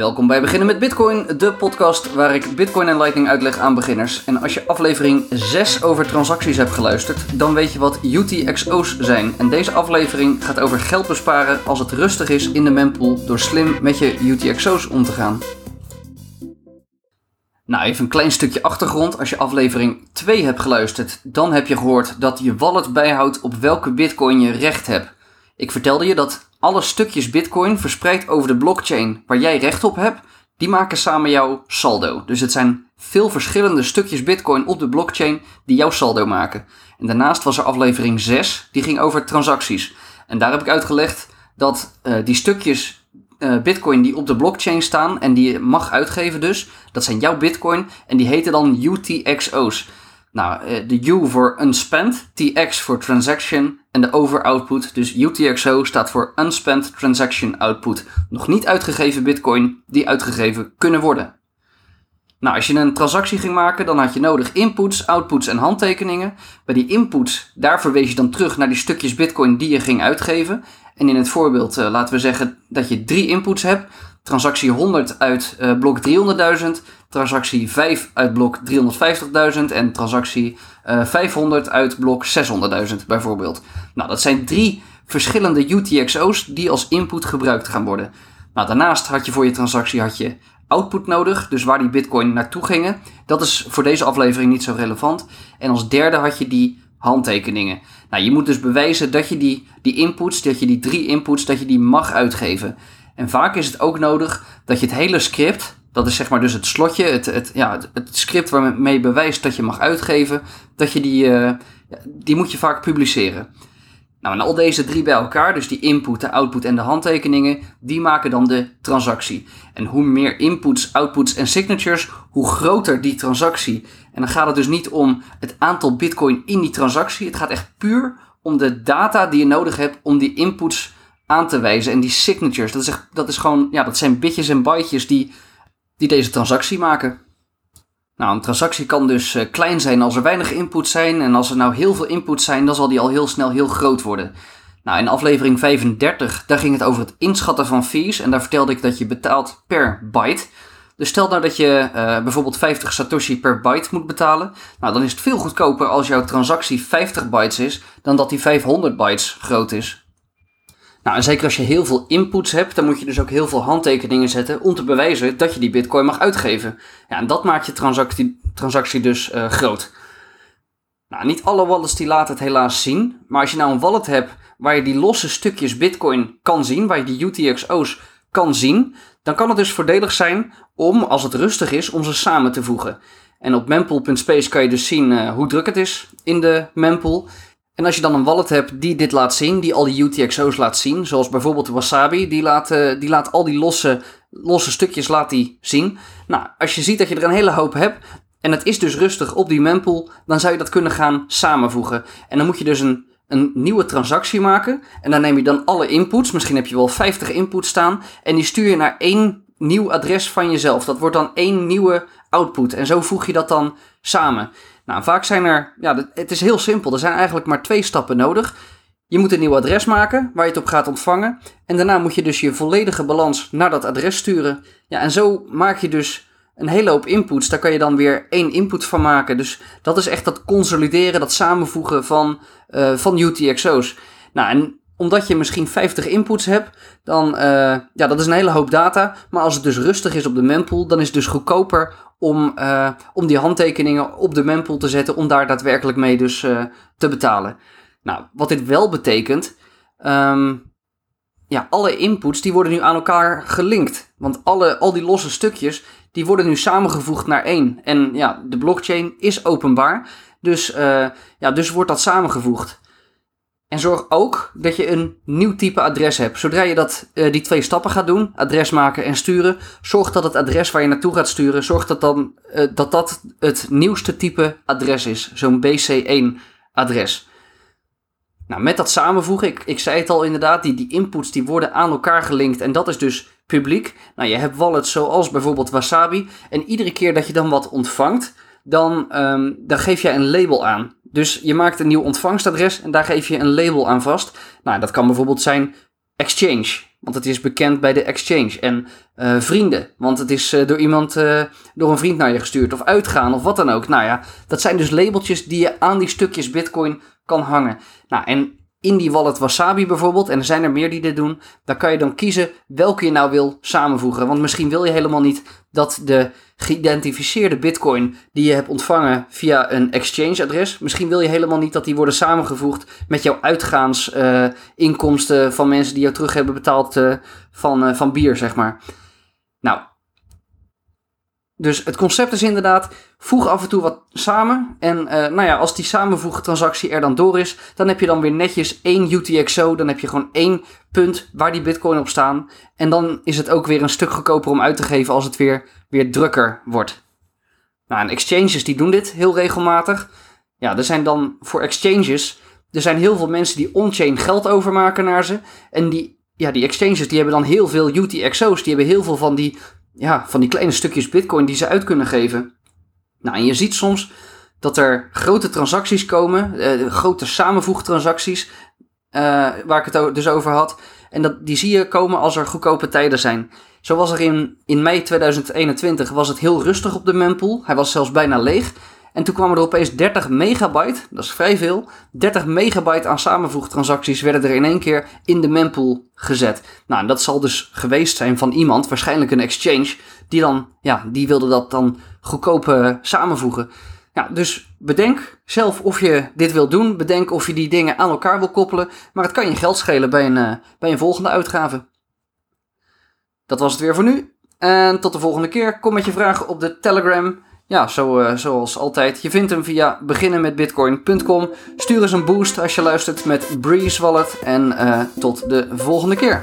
Welkom bij Beginnen met Bitcoin, de podcast waar ik Bitcoin en Lightning uitleg aan beginners. En als je aflevering 6 over transacties hebt geluisterd, dan weet je wat UTXO's zijn. En deze aflevering gaat over geld besparen als het rustig is in de mempool door slim met je UTXO's om te gaan. Nou, even een klein stukje achtergrond. Als je aflevering 2 hebt geluisterd, dan heb je gehoord dat je wallet bijhoudt op welke bitcoin je recht hebt. Ik vertelde je dat alle stukjes bitcoin verspreid over de blockchain waar jij recht op hebt, die maken samen jouw saldo. Dus het zijn veel verschillende stukjes bitcoin op de blockchain die jouw saldo maken. En daarnaast was er aflevering 6, die ging over transacties. En daar heb ik uitgelegd dat uh, die stukjes uh, bitcoin die op de blockchain staan en die je mag uitgeven dus, dat zijn jouw bitcoin en die heten dan UTXO's. Nou, eh, de U voor unspent, TX voor transaction en de over output, dus UTXO, staat voor unspent transaction output. Nog niet uitgegeven bitcoin die uitgegeven kunnen worden. Nou, als je een transactie ging maken, dan had je nodig inputs, outputs en handtekeningen. Bij die inputs, daar verwees je dan terug naar die stukjes bitcoin die je ging uitgeven. En in het voorbeeld uh, laten we zeggen dat je drie inputs hebt. Transactie 100 uit uh, blok 300.000, transactie 5 uit blok 350.000 en transactie uh, 500 uit blok 600.000 bijvoorbeeld. Nou, dat zijn drie verschillende UTXO's die als input gebruikt gaan worden. Nou, daarnaast had je voor je transactie had je output nodig, dus waar die bitcoin naartoe gingen. Dat is voor deze aflevering niet zo relevant. En als derde had je die handtekeningen. Nou, je moet dus bewijzen dat je die, die inputs, dat je die drie inputs, dat je die mag uitgeven. En vaak is het ook nodig dat je het hele script, dat is zeg maar dus het slotje, het, het, ja, het, script waarmee je bewijst dat je mag uitgeven, dat je die, uh, die moet je vaak publiceren. Nou, en al deze drie bij elkaar, dus die input, de output en de handtekeningen, die maken dan de transactie. En hoe meer inputs, outputs en signatures, hoe groter die transactie. En dan gaat het dus niet om het aantal bitcoin in die transactie. Het gaat echt puur om de data die je nodig hebt om die inputs aan te wijzen. En die signatures, dat is, echt, dat is gewoon, ja, dat zijn bitjes en bytes die, die deze transactie maken. Nou, een transactie kan dus uh, klein zijn als er weinig inputs zijn. En als er nou heel veel inputs zijn, dan zal die al heel snel heel groot worden. Nou, in aflevering 35, daar ging het over het inschatten van fees. En daar vertelde ik dat je betaalt per byte. Dus stel nou dat je uh, bijvoorbeeld 50 Satoshi per byte moet betalen. Nou, dan is het veel goedkoper als jouw transactie 50 bytes is, dan dat die 500 bytes groot is. Nou, en zeker als je heel veel inputs hebt, dan moet je dus ook heel veel handtekeningen zetten om te bewijzen dat je die bitcoin mag uitgeven. Ja, en dat maakt je transactie, transactie dus uh, groot. Nou, niet alle wallets die laten het helaas zien, maar als je nou een wallet hebt waar je die losse stukjes bitcoin kan zien, waar je die UTXO's kan zien, dan kan het dus voordelig zijn om, als het rustig is, om ze samen te voegen. En op mempool.space kan je dus zien uh, hoe druk het is in de mempool. En als je dan een wallet hebt die dit laat zien, die al die UTXO's laat zien, zoals bijvoorbeeld Wasabi, die laat, uh, die laat al die losse, losse stukjes laat die zien. Nou, als je ziet dat je er een hele hoop hebt en het is dus rustig op die mempool, dan zou je dat kunnen gaan samenvoegen. En dan moet je dus een, een nieuwe transactie maken en dan neem je dan alle inputs, misschien heb je wel 50 inputs staan, en die stuur je naar één nieuw adres van jezelf. Dat wordt dan één nieuwe output en zo voeg je dat dan samen. Nou, vaak zijn er, ja, het is heel simpel. Er zijn eigenlijk maar twee stappen nodig. Je moet een nieuw adres maken waar je het op gaat ontvangen. En daarna moet je dus je volledige balans naar dat adres sturen. Ja, en zo maak je dus een hele hoop inputs. Daar kan je dan weer één input van maken. Dus dat is echt dat consolideren, dat samenvoegen van, uh, van UTXO's. Nou, en omdat je misschien 50 inputs hebt, dan uh, ja, dat is een hele hoop data. Maar als het dus rustig is op de mempool, dan is het dus goedkoper om, uh, om die handtekeningen op de mempool te zetten, om daar daadwerkelijk mee dus uh, te betalen. Nou, wat dit wel betekent, um, ja, alle inputs die worden nu aan elkaar gelinkt. Want alle, al die losse stukjes, die worden nu samengevoegd naar één. En ja, de blockchain is openbaar, dus, uh, ja, dus wordt dat samengevoegd. En zorg ook dat je een nieuw type adres hebt. Zodra je dat, uh, die twee stappen gaat doen, adres maken en sturen, zorg dat het adres waar je naartoe gaat sturen, zorg dat dan, uh, dat, dat het nieuwste type adres is. Zo'n BC1 adres. Nou, met dat samenvoegen, ik, ik zei het al inderdaad, die, die inputs die worden aan elkaar gelinkt en dat is dus publiek. Nou, je hebt wallets zoals bijvoorbeeld Wasabi en iedere keer dat je dan wat ontvangt, dan, um, dan geef jij een label aan. Dus je maakt een nieuw ontvangstadres en daar geef je een label aan vast. Nou, dat kan bijvoorbeeld zijn exchange. want het is bekend bij de exchange. En uh, vrienden, want het is uh, door iemand, uh, door een vriend naar je gestuurd. Of uitgaan, of wat dan ook. Nou ja, dat zijn dus labeltjes die je aan die stukjes bitcoin kan hangen. Nou, en in die wallet Wasabi bijvoorbeeld, en er zijn er meer die dit doen, daar kan je dan kiezen welke je nou wil samenvoegen. Want misschien wil je helemaal niet dat de geïdentificeerde bitcoin die je hebt ontvangen via een exchange-adres, misschien wil je helemaal niet dat die worden samengevoegd met jouw uitgaansinkomsten uh, van mensen die jou terug hebben betaald uh, van, uh, van bier, zeg maar. Nou, dus het concept is inderdaad, voeg af en toe wat samen. En uh, nou ja, als die samenvoegtransactie er dan door is, dan heb je dan weer netjes één UTXO. Dan heb je gewoon één punt waar die bitcoin op staan. En dan is het ook weer een stuk goedkoper om uit te geven als het weer, weer drukker wordt. Nou, en exchanges die doen dit heel regelmatig. Ja, er zijn dan voor exchanges, er zijn heel veel mensen die on-chain geld overmaken naar ze. En die, ja, die exchanges die hebben dan heel veel UTXO's. Die hebben heel veel van die ja, van die kleine stukjes bitcoin die ze uit kunnen geven. Nou, en je ziet soms dat er grote transacties komen, uh, grote samenvoegtransacties, uh, waar ik het dus over had. En dat, die zie je komen als er goedkope tijden zijn. Zo was er in, in mei 2021 was het heel rustig op de mempool. Hij was zelfs bijna leeg. En toen kwamen er opeens 30 megabyte, dat is vrij veel, 30 megabyte aan samenvoegtransacties werden er in één keer in de mempool gezet. Nou, dat zal dus geweest zijn van iemand, waarschijnlijk een exchange, die dan, ja, die wilde dat dan goedkoop uh, samenvoegen. Ja, dus bedenk zelf of je dit wil doen. Bedenk of je die dingen aan elkaar wil koppelen. Maar het kan je geld schelen bij een, uh, bij een volgende uitgave. Dat was het weer voor nu. En tot de volgende keer. Kom met je vragen op de Telegram. Ja, zo, uh, zoals altijd. Je vindt hem via beginnenmetbitcoin.com. Stuur eens een boost als je luistert met Breeze Wallet. En uh, tot de volgende keer.